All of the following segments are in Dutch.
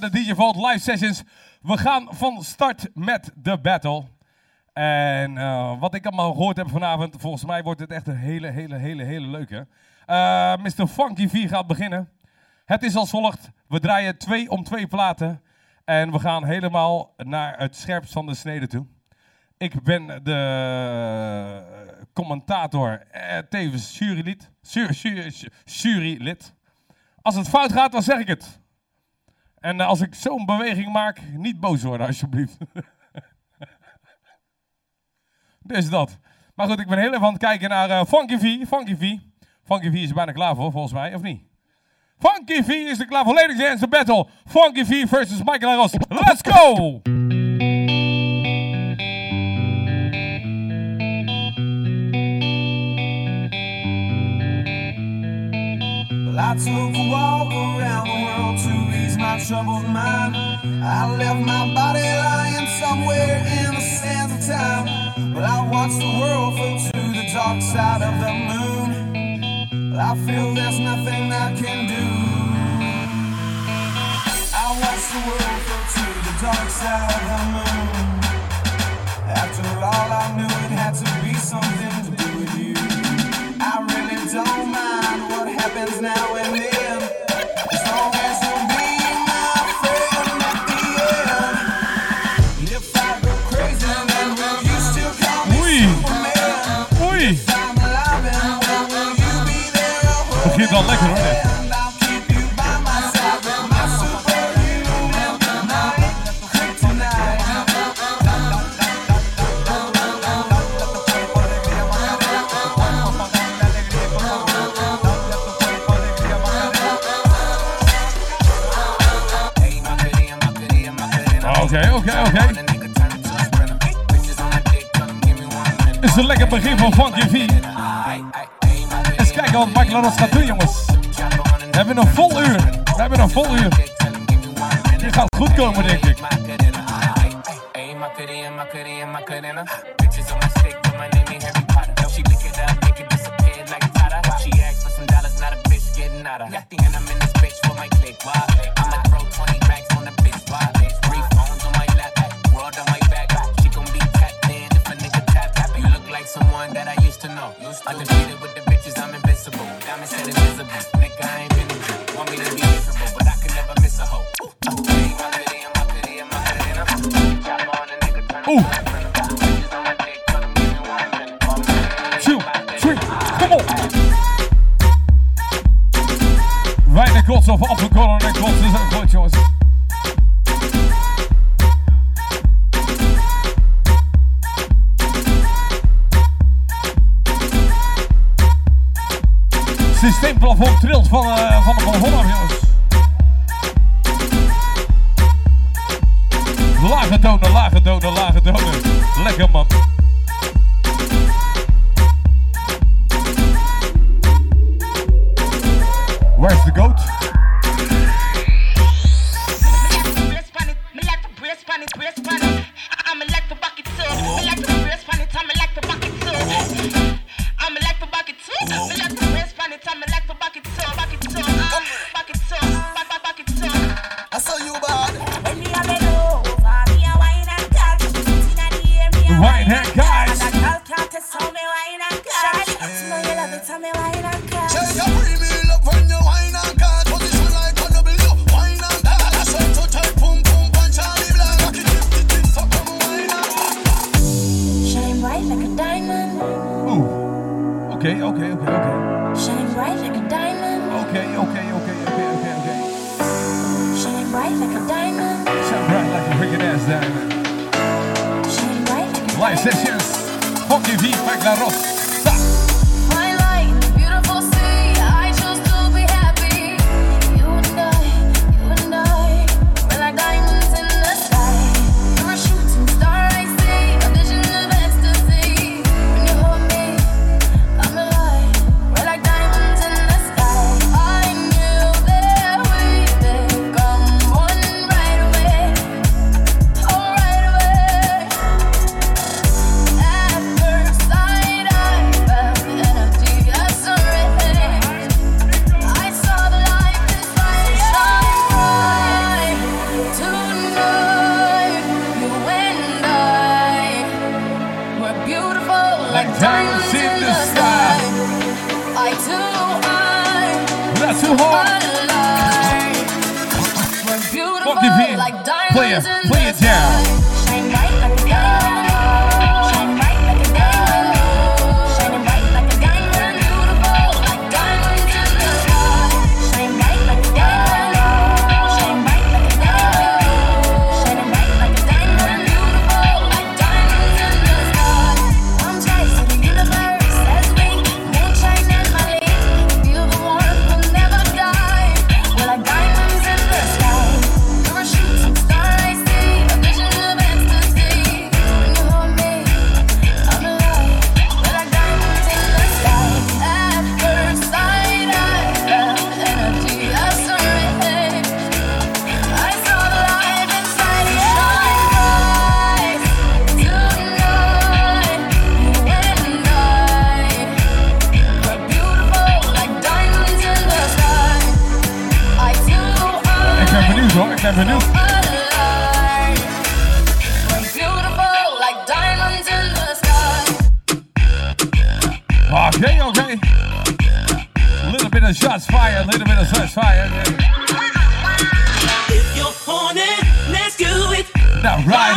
de DJ Vault Live Sessions. We gaan van start met de battle. En eh, wat ik allemaal gehoord heb vanavond, volgens mij wordt het echt een hele, hele, hele, hele leuke. Eh, uh, Mr. Funky 4 gaat beginnen. Het is als volgt. We draaien twee om twee platen. En we gaan helemaal naar het scherpst van de snede toe. Ik ben de eh, commentator, tevens jurylid. Jurylid. Als het fout gaat, dan zeg ik het. En eh, als ik zo'n beweging maak, niet boos worden alsjeblieft. dus dat. Maar goed, ik ben heel even aan het kijken naar uh, Funky V. Funky V. Funky V is er bijna klaar voor, volgens mij, of niet? Funky V is er klaar voor. Ladies the battle. Funky V versus Michael Ross. Let's go! Let's go. troubled mind. I left my body lying somewhere in the sands of time. But I watched the world go to the dark side of the moon. I feel there's nothing I can do. I watched the world go to the dark side of the moon. After all. 麦克龙 plafond trilt van, uh, van de plafond, jongens. Lage tonen, lage tonen, lage tonen. Lekker man.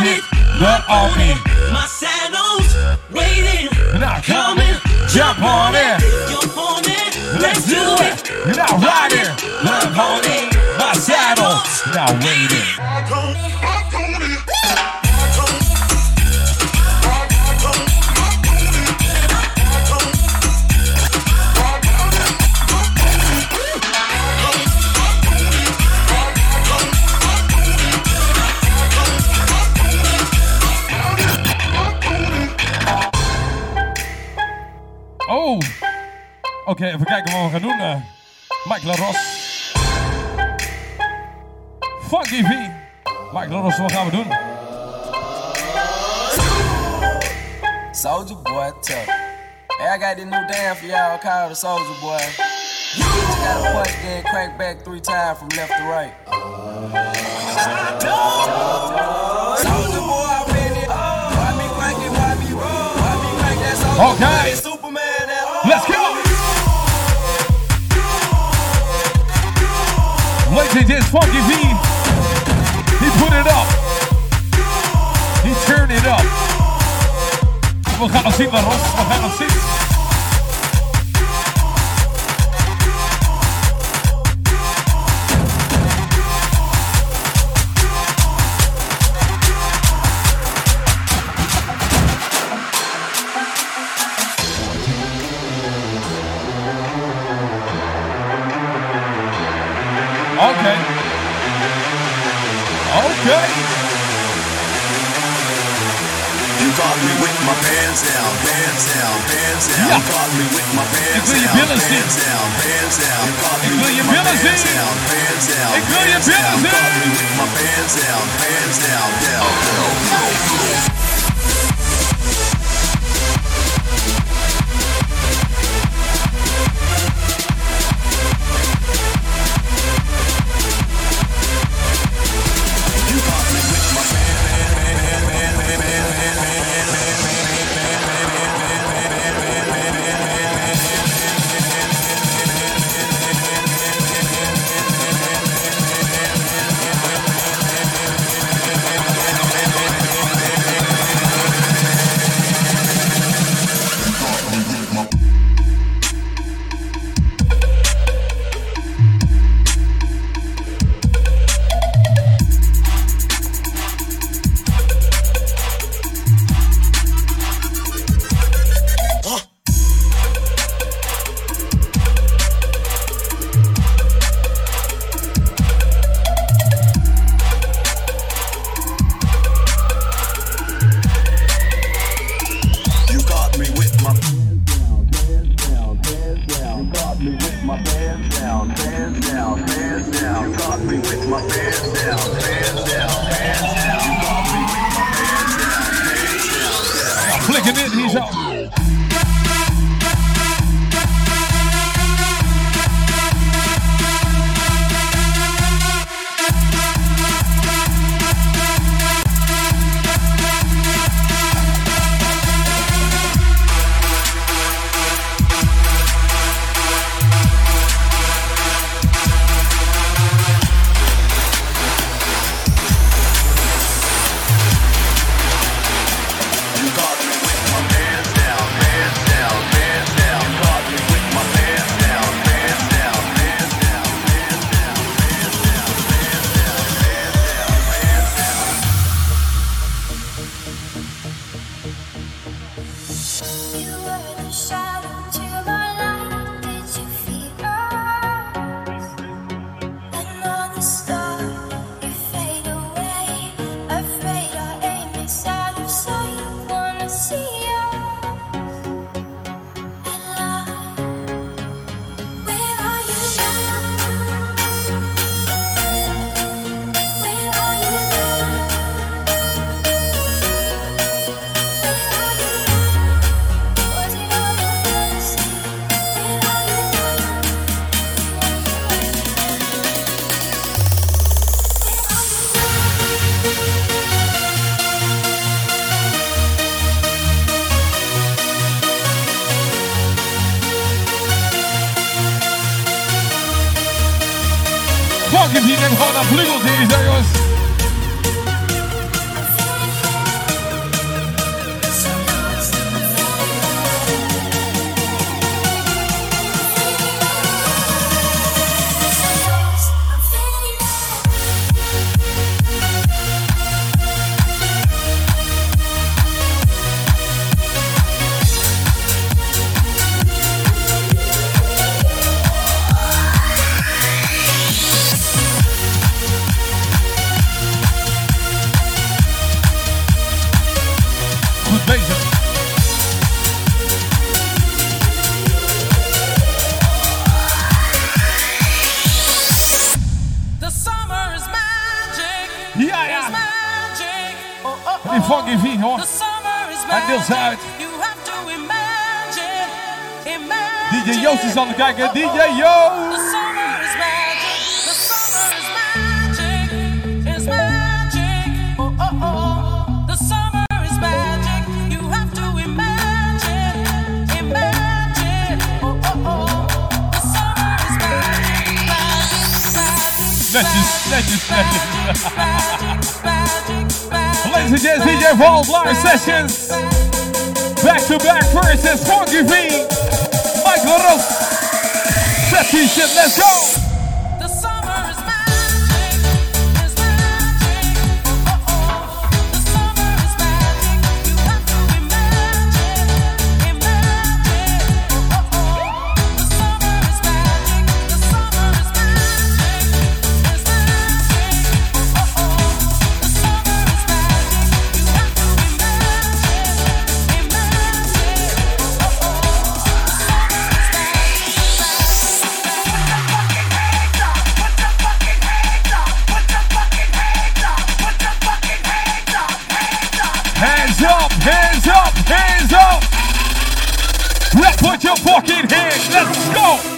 on it, on it. My saddle's waiting, not coming, jump on it. You're on it, let's do it. Now ride it, riding, love on it. My saddle's not waiting. Oké, even kijken wat we gaan doen. eh. Mike LaRos. Funky V. Mike LaRos, wat gaan we doen? Soldier boy, tough. Hey, I got this new dance for y'all called the Soldier Boy. You just gotta punch, then crank back three times from left to right. Soldier boy, I been it. Why me crank it? Why me roll? Why me crank that soldier Okay. boy? Superman at home. Let's go! Ladies and gents, Funky V. He put it up. He turned it up. We gaan nog zien wat Ros. We gaan nog. Oké. Okay. You got me with my pants down, pants down, pants down. Ja. You got me with my pants wil je down, billen zien. pants down, pants down. You got me with my pants down, pants down, Ik wil je pants down. You got zien. me with my pants down, pants down, down, down. You sessions. Back to back versus Funky V. Michael Ross. Session, let's go. Put your fucking hands. Let's go.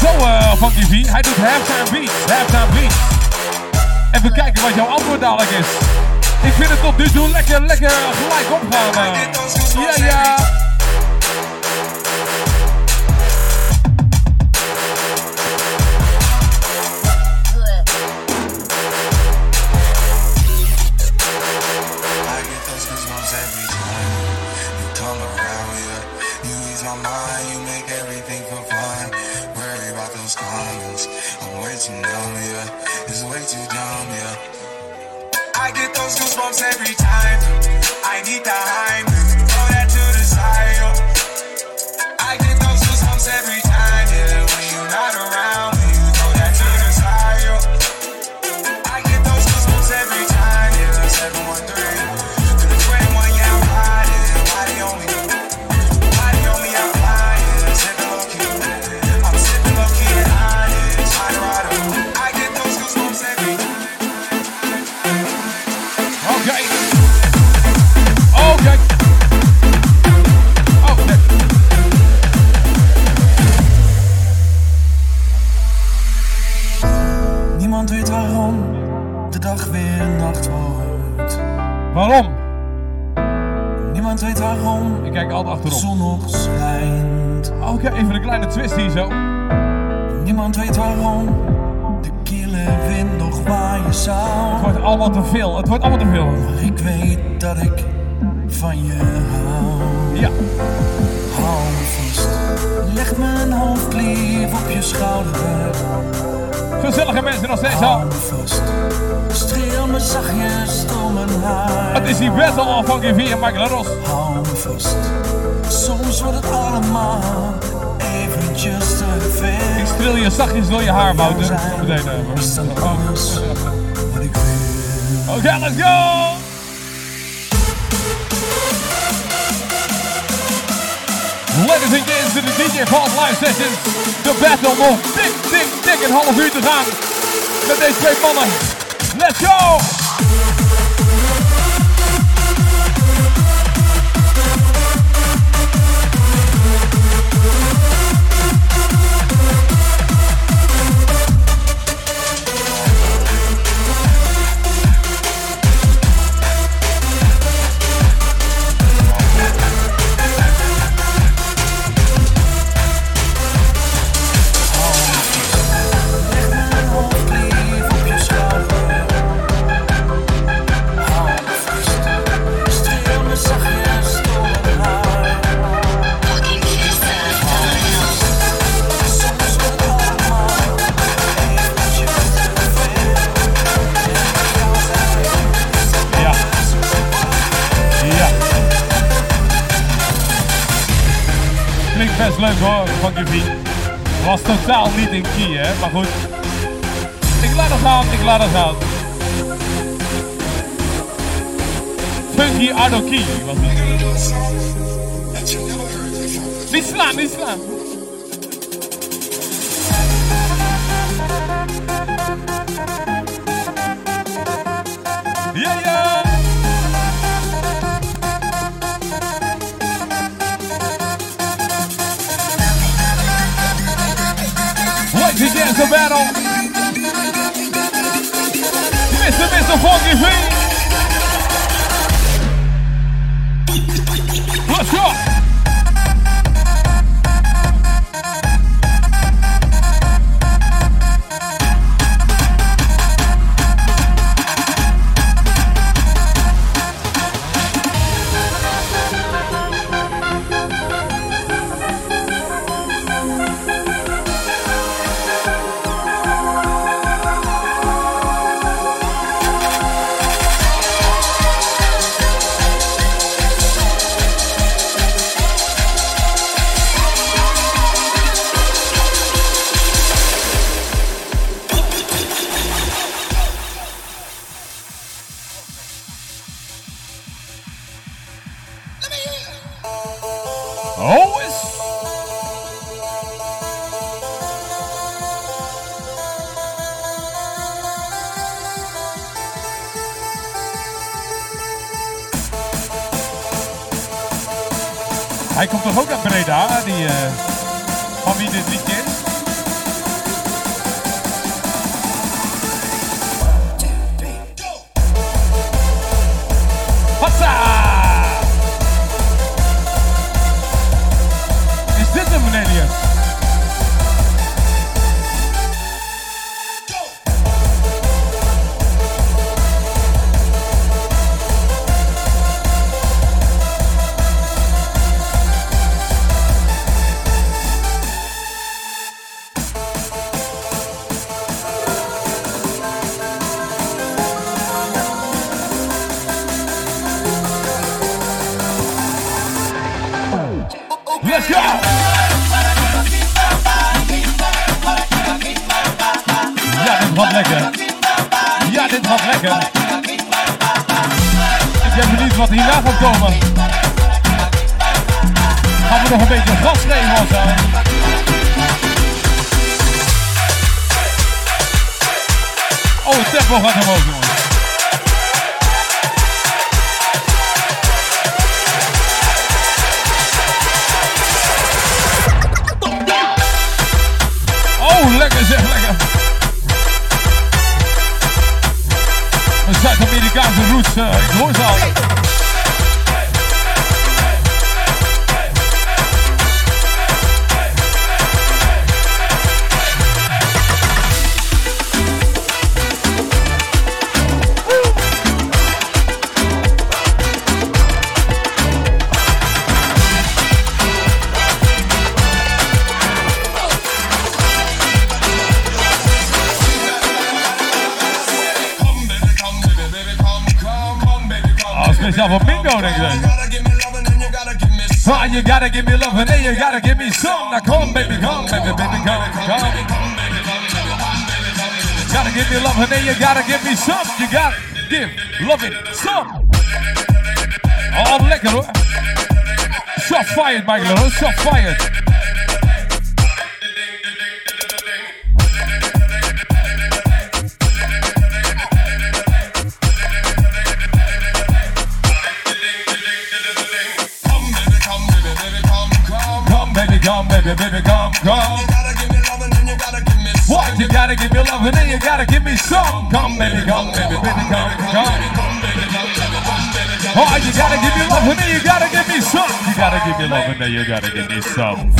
zo uh, van Easy. Hij doet halftime beat, halftime beat. Even kijken wat jouw antwoord dadelijk is. Ik vind het tot nu toe lekker, lekker gelijk opgaan. Ja, ja. Waarom? Niemand weet waarom Ik kijk altijd de achterom. zon nog schijnt. Oké, even een kleine twist hier zo. Niemand weet waarom de kille wind nog waaien Het zou. wordt allemaal te veel. Het wordt allemaal te veel. Maar ik weet dat ik van je hou. Ja. Hou me vast. Leg mijn hoofd lief op je schouder. Gezellige mensen nog steeds al. Streel me zachtjes door mijn haar. Het is die battle van Givie en Michael Ros. Hou me vast. Soms wordt het allemaal eventjes te veel. Ik streel je zachtjes door je haar, Wouter. Meteen. wil. Oké, let's go! Ladies and gents, to the DJ Vault live sessions. De battle nog dik, dik, dik een half uur te gaan. Met deze twee mannen. Let's go! Leuk hoor, van Givie. Was totaal niet in key hè, maar goed. Ik laat het gaan, ik laat het gaan. Funky Ardo Key was het. Niet slaan, niet slaan. Ja, battle. Mr. Mr. Funky V. Let's go. Hij komt toch ook uit Breda, die, eh, van wie dit liedje is? You gotta give me love and then you gotta give me some. Now come, baby, come, baby, baby, come, come. Gotta give me love and then you gotta give me some. You gotta give love it some. Oh, lekker hoor. Shot fired, Michael. Shot fired. Love and then you gotta give me some. Come, baby, come, baby, baby, come, come. Oh, you gotta give me love and then you gotta give me some. You gotta give me love and then you gotta give me some.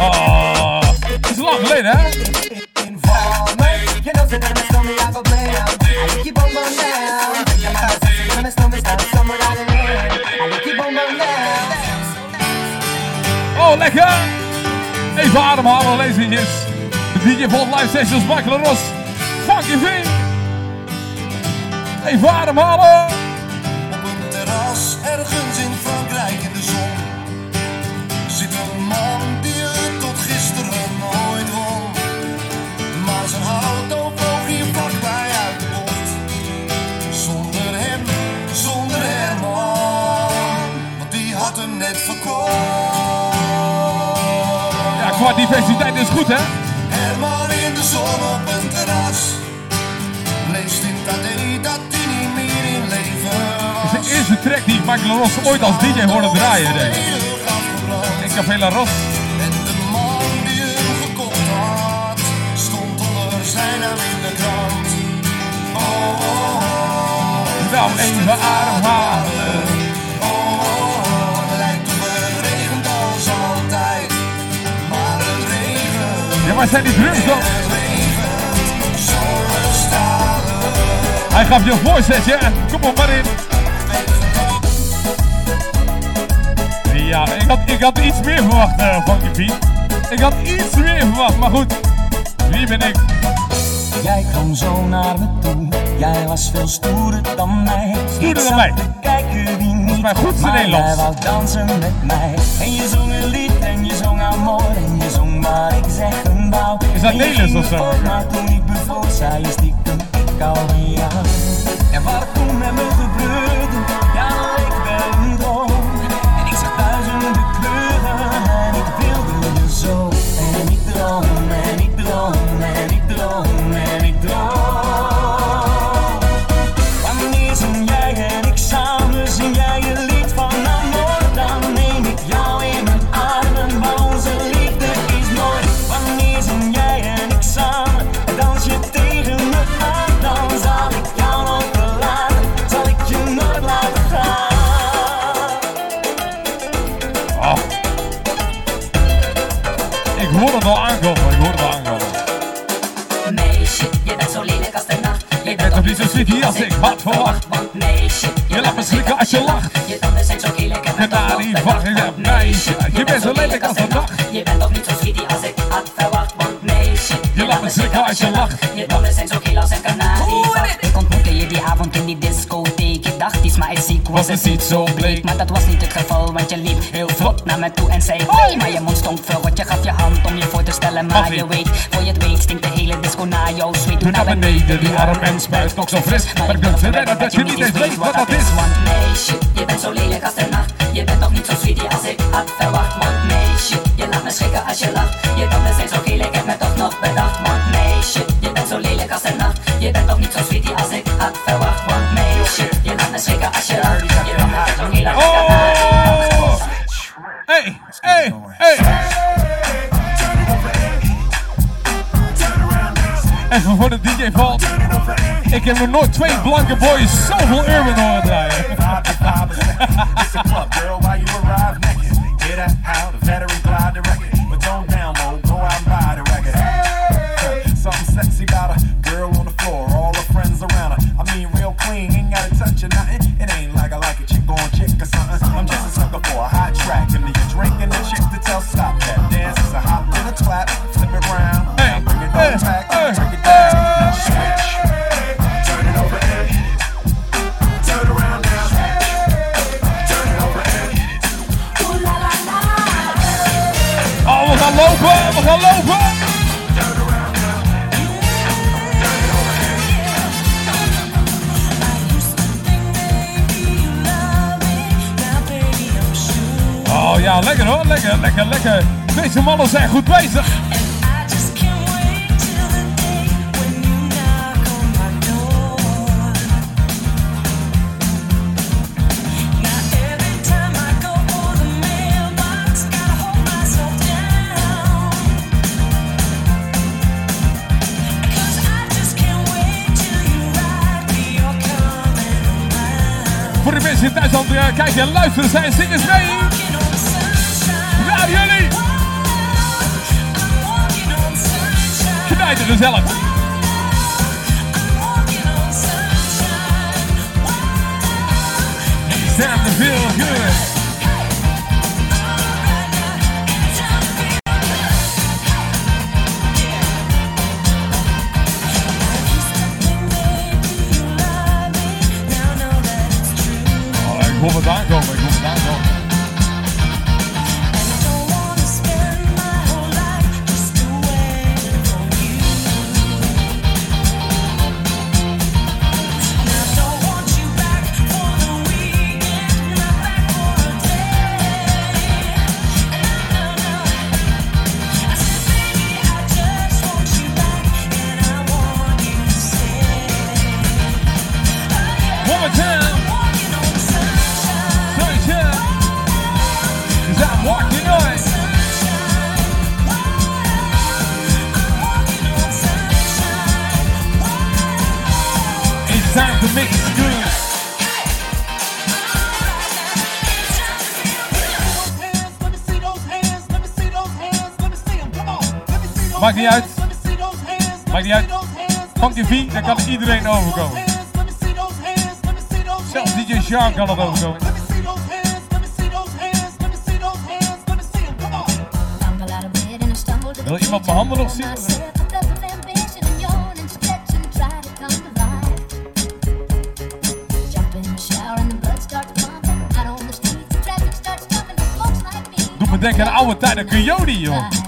Oh, het is lang lekker! Even ademhalen, lezertjes. De DJ Volt Live Sessions, Michael Ros. Funky V. Even ademhalen. Qua diversiteit is goed, hè? Herman in de zon op een terras. Leest in dat dat hij niet meer in leven was. is de eerste track die ik Michael Ros ooit als DJ hoorde draaien, denk ik. In Café La Ros. En de man die hem gekocht had, stond onder zijn naam in de krant. Oh, oh, oh. Nou, even ademhalen. Waar zijn die drums stalen. Hij gaf je een voorzetje. Kom op maar in. Ja, ik had, ik had iets meer verwacht eh, van je Piet. Ik had iets meer verwacht, maar goed. Wie ben ik? Jij kwam zo naar me toe, jij was veel stoerder dan mij. Stoerder dan mij. te kijken wie niet, mijn goedste maar Nederlands. jij wou dansen met mij. En je zong een lied en je zong amor en je zong maar ik zeg een. Is dat Nederlands of zo? Maar toen ik bevoor, zij is stiekem, ik alweer En waar ik toen met mijn was het niet zo bleek? Maar dat was niet het geval, want je liep heel trok naar me toe en zei hey, maar je mond veel, want je gaf je hand om je voor te stellen. Maar je weet, voor je het weet, stinkt de hele disco naar jou sweet. Doe naar beneden, die arm en spuit nog zo fris. Maar ik ben redden dat je niet eens weet wat dat is. Want meisje, je bent zo lelijk als give a no twee blanke boys zoveel urban hoor that. Deze mannen zijn goed bezig. Voor de mensen in Duitsland uh, kijken en luisteren zijn zingers mee. Knijten gezellig. Time to feel good. Sean. Wil iemand mijn handen nog zien? Doe me. Denken aan oude tijden Coyote, joh.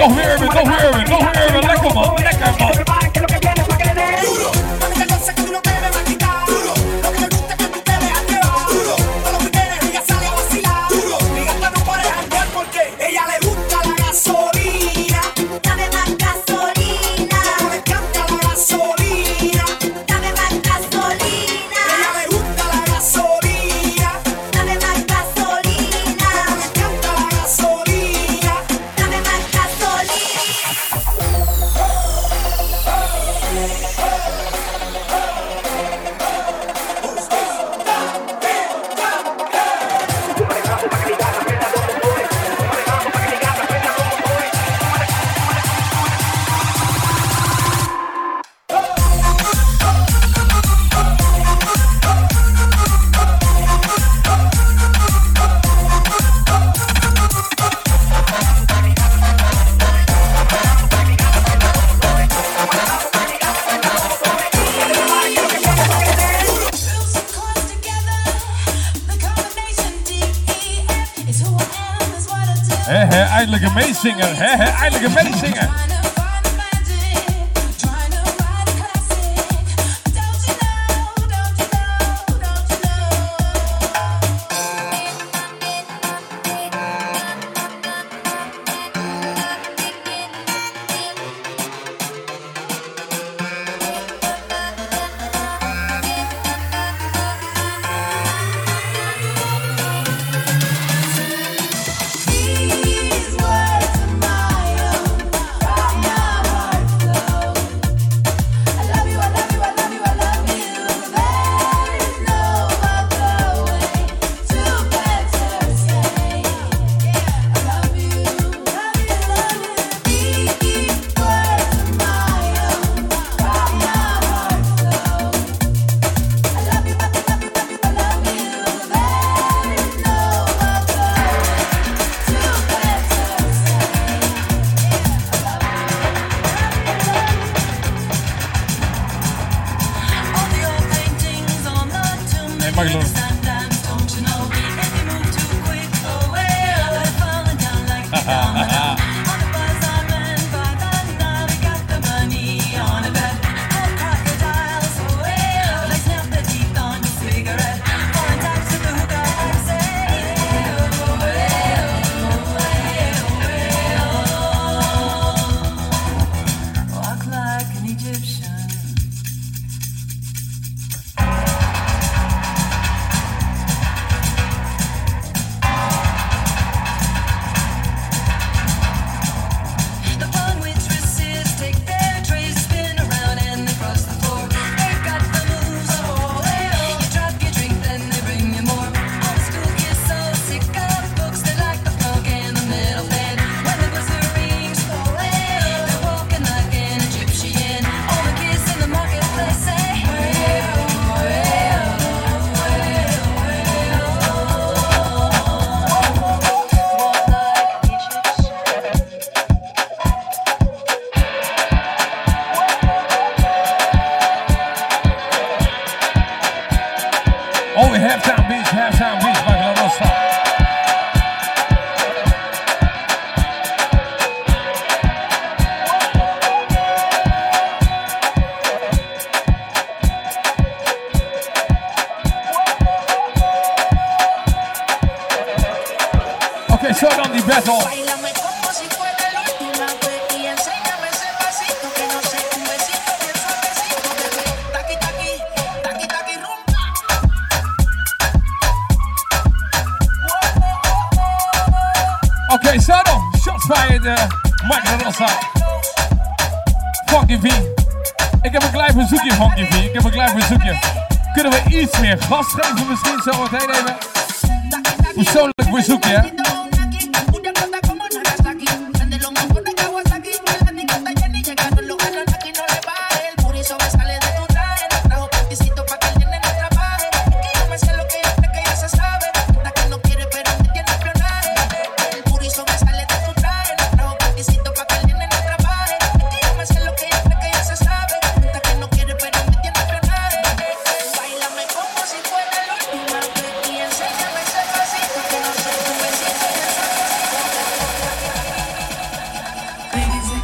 Don't hear it, don't hear it, don't hear it. Lick him up, lick him up.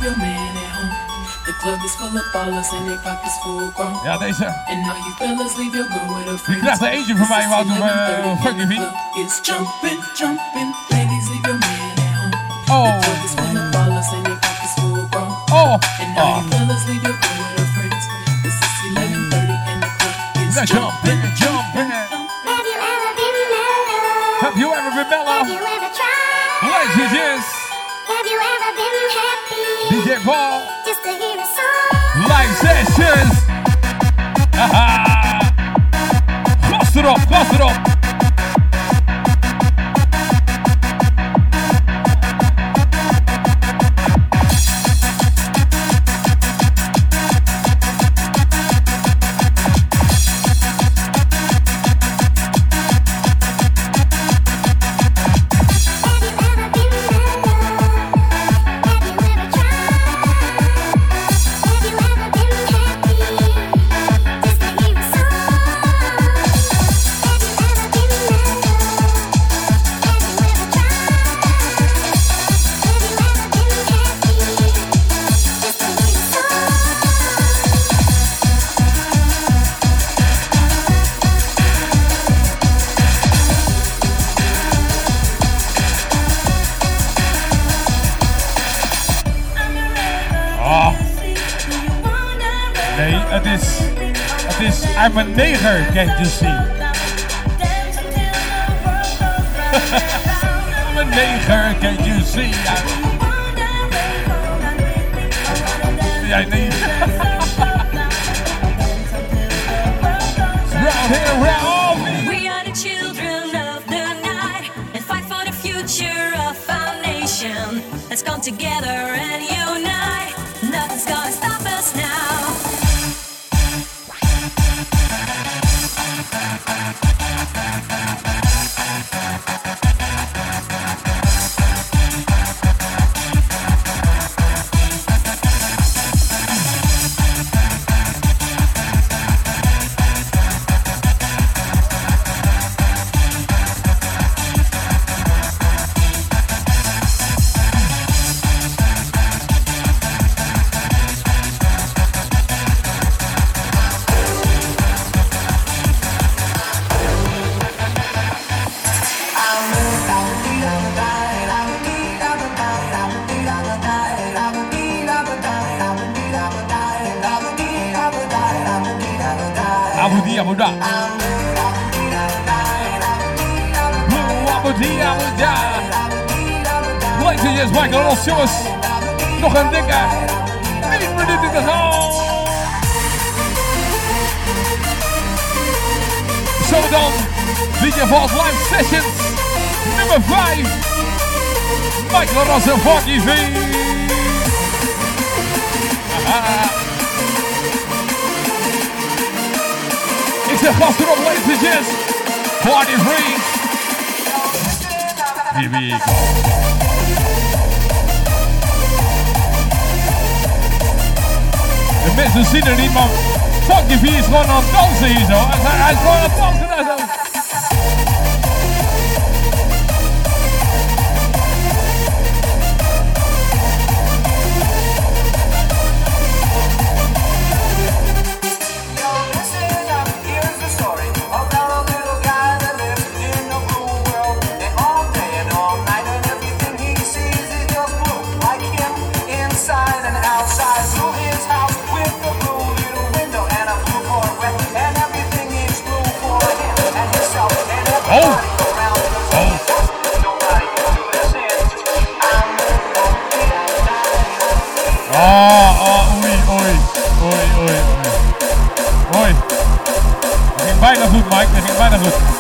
Your man at home, the club is full of ballers and their pockets full grown. Ja, deze. And now you fellas leave your girl with a Die friend. krijgt er eentje van mij, Wouter uh, Funky V. It's jumping, jumping. Ladies, leave your man at home. Oh. The club is full of ballers and their pockets full grown. Oh. And now Oh. you fellas leave your girl with her friends. This is 11:30 and the club is Let's jumping, jump, jumping. Have you ever been mellow? Have you ever been mellow? Have you ever tried? Ladies, yes. DJ Paul. Just to hear a song. Live sessions. Haha. Gas erop, gas erop. Oh. Agency. I'm a neighbor, can you see? I, need De mensen zien er niet, maar Funky V is gewoon aan het dansen hier zo. Hij, hij is gewoon aan het dansen daar zo. happens with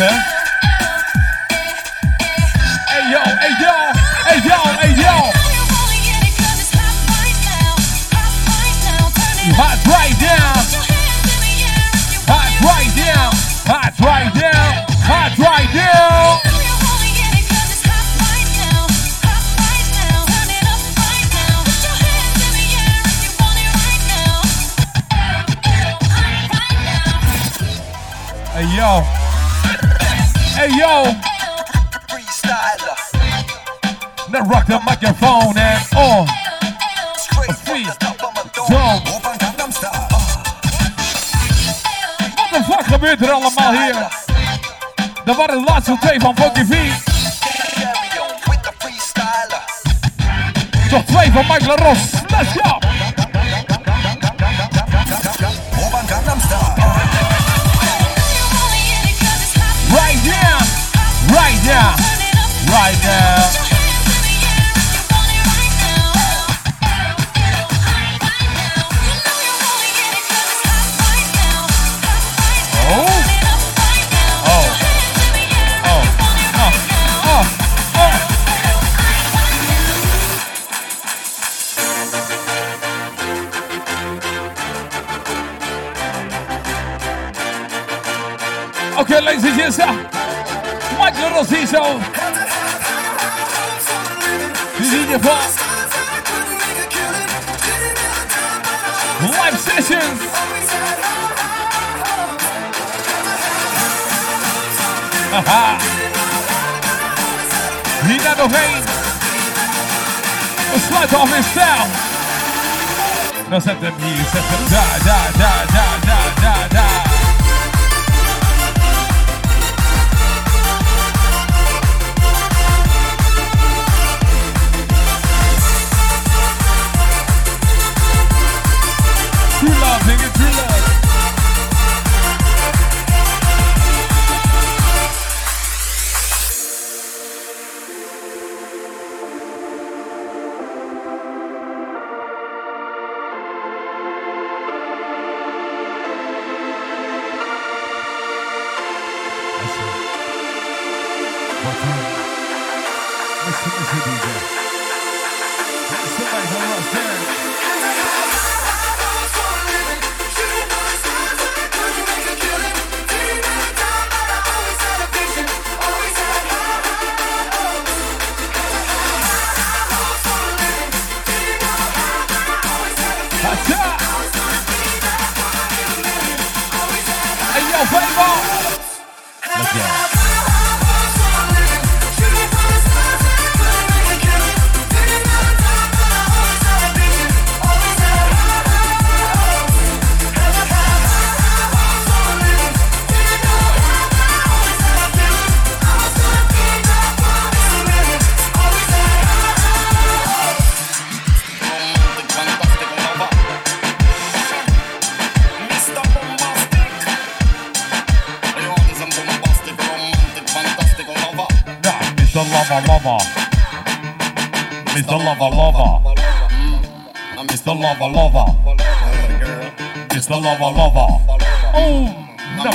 huh? The Freestyler. Now rock the microphone and on. Straight free. Zone. Wat de fuck gebeurt er allemaal hier? Dat waren de laatste twee van Funky V. Toch twee van Michael Ross. Let's go! Gangnam right now. Oh. Oh. Oh. Okay, ladies and gentlemen, Michael Rosito in the box. Live sessions. Haha. Nina Dovain. The slide off himself. Now set them here, set them da da da da da.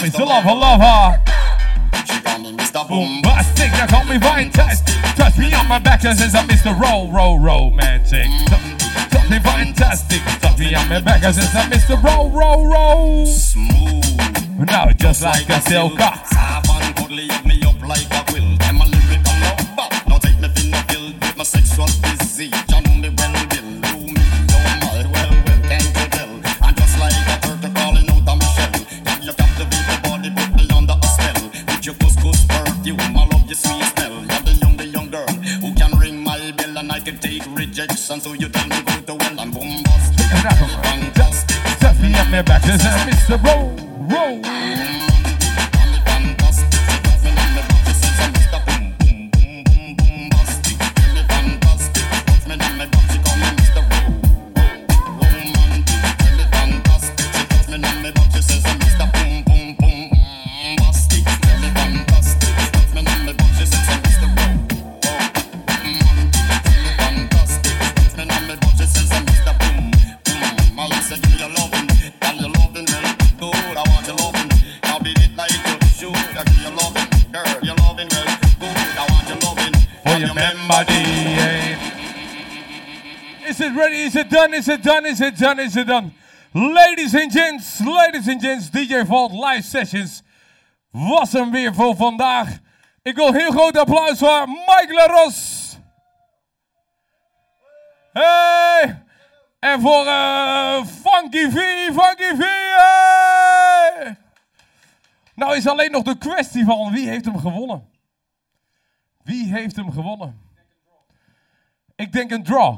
me to love her, love her. She running Mr. Bombastic, they call me right Trust me on my back cause says I'm Mr. Roll, Roll, Romantic. Something, something fantastic. trust me on my back cause says I'm Mr. Roll, Roll, Roll. Smooth. Now just like a silk. Have fun, cuddly, me up like a will. I'm a little bit of love, but now take me to the field with my sexual disease. Take rejection. So you me go to well, I'm bombastic, fantastic. Touch me on my back, it's a Mr. Roll, Roll. Is it done? Is it done? Is it done? Is it done? Ladies and gents, ladies and gents, DJ Vault Live Sessions was hem weer voor vandaag. Ik wil heel groot applaus voor Mike Laros. Hey! En voor eh, Funky V, Funky V. Hey! Nou is alleen nog de kwestie van wie heeft hem gewonnen. Wie heeft hem gewonnen? Ik denk een draw.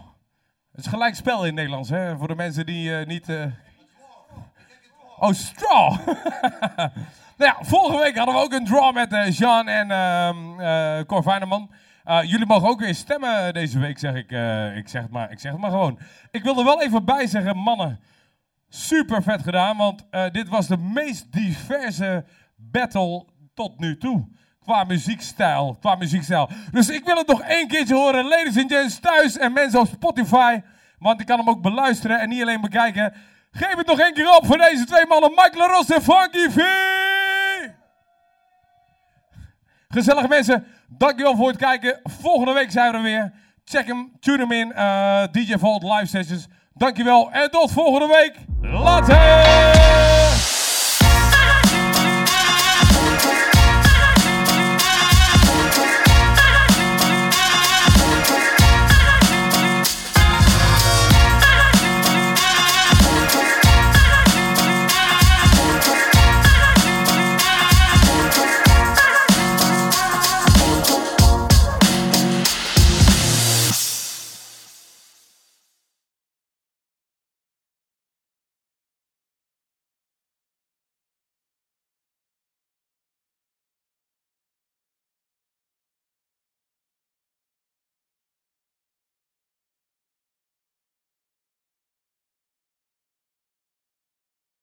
Het is gelijk spel in het Nederlands, hè? Voor de mensen die eh, niet. eh, Oh, straw! nou ja, vorige week hadden we ook een draw met eh, Jean en. Eh, jullie mogen ook weer stemmen deze week, zeg ik. ik, zeg het maar, ik zeg het maar gewoon. Ik wil er wel even bij zeggen, mannen. Super vet gedaan, want dit was de meest diverse battle tot nu toe. Qua muziekstijl, qua muziekstijl. Dus ik wil het nog één keertje horen, ladies and gents thuis en mensen op Spotify. Want ik kan hem ook beluisteren en niet alleen bekijken. Geef het nog één keer op voor deze twee mannen, Mike LaRosse en Funky V. Gezellige mensen, dankjewel voor het kijken. Volgende week zijn we er weer. Check hem, tune hem in. eh, DJ Vault live sessions. Dankjewel en tot volgende week. Later!